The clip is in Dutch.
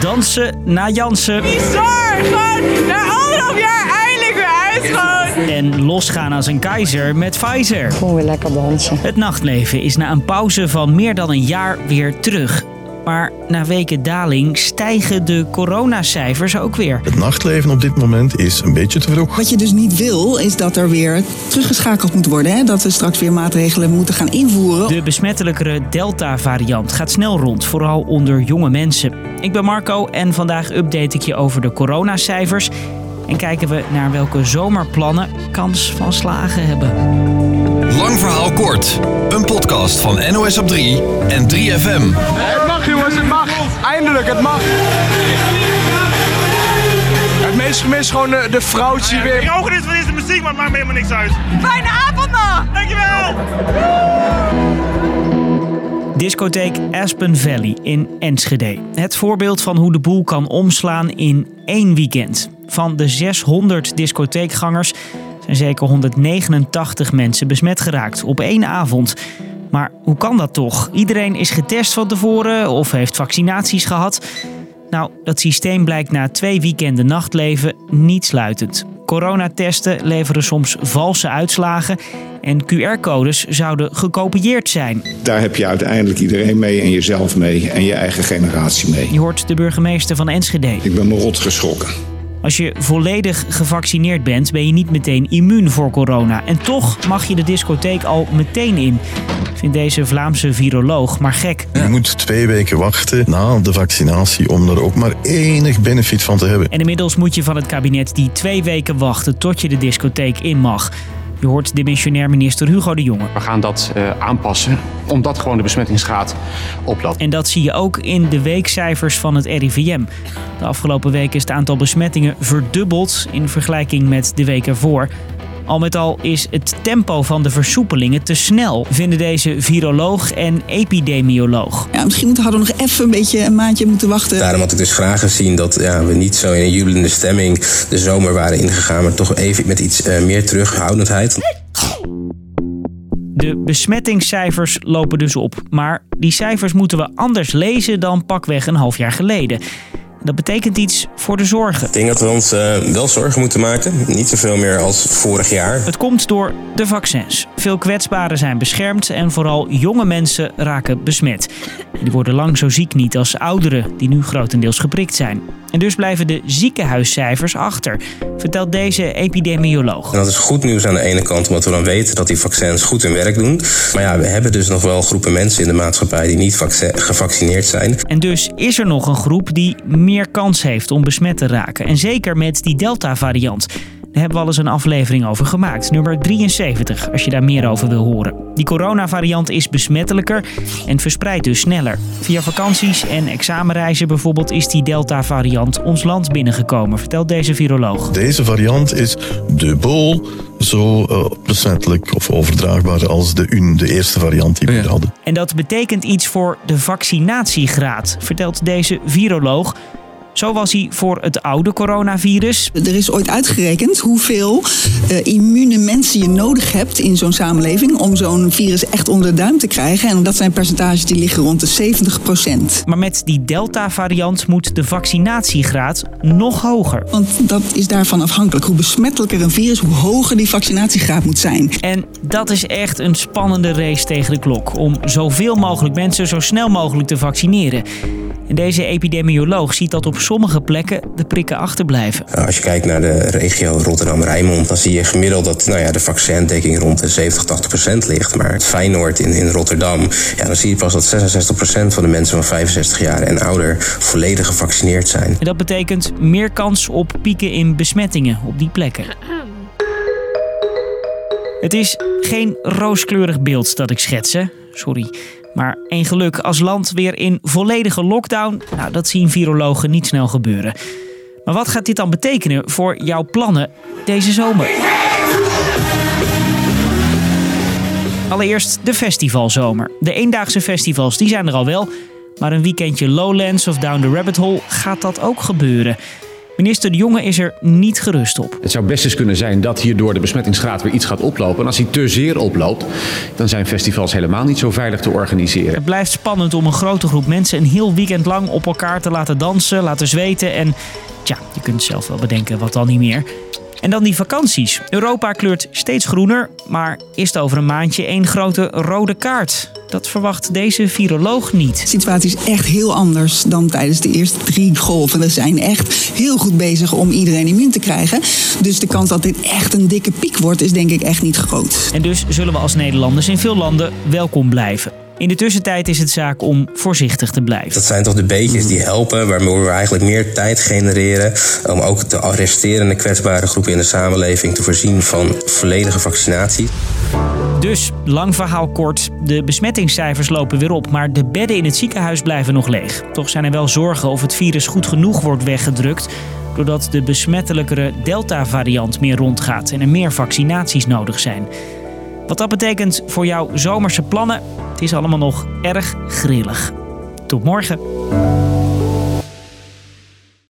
Dansen na Jansen. Bizar! Gewoon na anderhalf jaar eindelijk weer uit gewoon. En losgaan als een keizer met Pfizer. Gewoon weer lekker dansen. Het nachtleven is na een pauze van meer dan een jaar weer terug. Maar na weken daling stijgen de coronacijfers ook weer. Het nachtleven op dit moment is een beetje te vroeg. Wat je dus niet wil, is dat er weer teruggeschakeld moet worden. Hè? Dat we straks weer maatregelen moeten gaan invoeren. De besmettelijkere Delta-variant gaat snel rond, vooral onder jonge mensen. Ik ben Marco en vandaag update ik je over de coronacijfers. En kijken we naar welke zomerplannen kans van slagen hebben. Lang verhaal kort. Een podcast van NOS op 3 en 3FM. Het mag jongens, het mag. Eindelijk, het mag. Het meest gemist gewoon de, de vrouwtje weer. Ik hou niet van deze muziek, maar het maakt me helemaal niks uit. Fijne avond nog! Dankjewel! Discotheek Aspen Valley in Enschede. Het voorbeeld van hoe de boel kan omslaan in één weekend. Van de 600 discotheekgangers zijn zeker 189 mensen besmet geraakt op één avond. Maar hoe kan dat toch? Iedereen is getest van tevoren of heeft vaccinaties gehad. Nou, dat systeem blijkt na twee weekenden nachtleven niet sluitend. Coronatesten leveren soms valse uitslagen en QR-codes zouden gekopieerd zijn. Daar heb je uiteindelijk iedereen mee en jezelf mee en je eigen generatie mee. Je hoort de burgemeester van Enschede. Ik ben me rot geschrokken. Als je volledig gevaccineerd bent, ben je niet meteen immuun voor corona. En toch mag je de discotheek al meteen in. Vindt deze Vlaamse viroloog maar gek. Je moet twee weken wachten na de vaccinatie om er ook maar enig benefit van te hebben. En inmiddels moet je van het kabinet die twee weken wachten tot je de discotheek in mag. Je hoort dimissionair minister Hugo de Jonge. We gaan dat uh, aanpassen, omdat gewoon de besmettingsgraad oploopt. En dat zie je ook in de weekcijfers van het RIVM. De afgelopen weken is het aantal besmettingen verdubbeld in vergelijking met de week ervoor. Al met al is het tempo van de versoepelingen te snel, vinden deze viroloog en epidemioloog. Ja, misschien moeten we nog even een beetje een maandje moeten wachten. Daarom had ik dus graag gezien dat ja, we niet zo in een jubelende stemming de zomer waren ingegaan, maar toch even met iets uh, meer terughoudendheid. De besmettingscijfers lopen dus op, maar die cijfers moeten we anders lezen dan pakweg een half jaar geleden. Dat betekent iets voor de zorgen. Ik denk dat we ons uh, wel zorgen moeten maken. Niet zoveel meer als vorig jaar. Het komt door de vaccins. Veel kwetsbaren zijn beschermd en vooral jonge mensen raken besmet. Die worden lang zo ziek niet als ouderen die nu grotendeels geprikt zijn. En dus blijven de ziekenhuiscijfers achter, vertelt deze epidemioloog. En dat is goed nieuws aan de ene kant, omdat we dan weten dat die vaccins goed hun werk doen. Maar ja, we hebben dus nog wel groepen mensen in de maatschappij die niet gevaccineerd zijn. En dus is er nog een groep die meer kans heeft om besmet te raken. En zeker met die Delta-variant. Daar hebben we al eens een aflevering over gemaakt, nummer 73, als je daar meer over wil horen. Die coronavariant is besmettelijker en verspreidt dus sneller. Via vakanties en examenreizen bijvoorbeeld is die Delta-variant ons land binnengekomen, vertelt deze viroloog. Deze variant is dubbel zo uh, besmettelijk of overdraagbaar als de, UN, de eerste variant die we ja. hadden. En dat betekent iets voor de vaccinatiegraad, vertelt deze viroloog. Zo was hij voor het oude coronavirus. Er is ooit uitgerekend hoeveel uh, immune mensen je nodig hebt in zo'n samenleving om zo'n virus echt onder de duim te krijgen. En dat zijn percentages die liggen rond de 70 procent. Maar met die Delta-variant moet de vaccinatiegraad nog hoger. Want dat is daarvan afhankelijk. Hoe besmettelijker een virus, hoe hoger die vaccinatiegraad moet zijn. En dat is echt een spannende race tegen de klok. Om zoveel mogelijk mensen zo snel mogelijk te vaccineren. En deze epidemioloog ziet dat op sommige plekken de prikken achterblijven. Nou, als je kijkt naar de regio Rotterdam-Rijnmond, dan zie je gemiddeld dat nou ja, de vaccindekking rond de 70, 80 procent ligt. Maar het Feyenoord in, in Rotterdam, ja, dan zie je pas dat 66 procent van de mensen van 65 jaar en ouder volledig gevaccineerd zijn. En dat betekent meer kans op pieken in besmettingen op die plekken. Het is geen rooskleurig beeld dat ik schets, hè? Sorry. Maar één geluk als land weer in volledige lockdown, nou, dat zien virologen niet snel gebeuren. Maar wat gaat dit dan betekenen voor jouw plannen deze zomer? Allereerst de festivalzomer. De eendaagse festivals die zijn er al wel, maar een weekendje Lowlands of Down the Rabbit Hole gaat dat ook gebeuren. Minister De Jonge is er niet gerust op. Het zou best eens kunnen zijn dat hierdoor de besmettingsgraad weer iets gaat oplopen. En als hij te zeer oploopt, dan zijn festivals helemaal niet zo veilig te organiseren. Het blijft spannend om een grote groep mensen een heel weekend lang op elkaar te laten dansen, laten zweten en tja, je kunt zelf wel bedenken wat dan niet meer. En dan die vakanties. Europa kleurt steeds groener, maar is over een maandje één grote rode kaart? Dat verwacht deze viroloog niet. De situatie is echt heel anders dan tijdens de eerste drie golven. We zijn echt heel goed bezig om iedereen immuun te krijgen. Dus de kans dat dit echt een dikke piek wordt, is denk ik echt niet groot. En dus zullen we als Nederlanders in veel landen welkom blijven. In de tussentijd is het zaak om voorzichtig te blijven. Dat zijn toch de beetjes die helpen, waardoor we eigenlijk meer tijd genereren om ook de resterende kwetsbare groepen in de samenleving te voorzien van volledige vaccinatie. Dus, lang verhaal kort, de besmettingscijfers lopen weer op, maar de bedden in het ziekenhuis blijven nog leeg. Toch zijn er wel zorgen of het virus goed genoeg wordt weggedrukt, doordat de besmettelijkere Delta-variant meer rondgaat en er meer vaccinaties nodig zijn. Wat dat betekent voor jouw zomerse plannen, het is allemaal nog erg grillig. Tot morgen.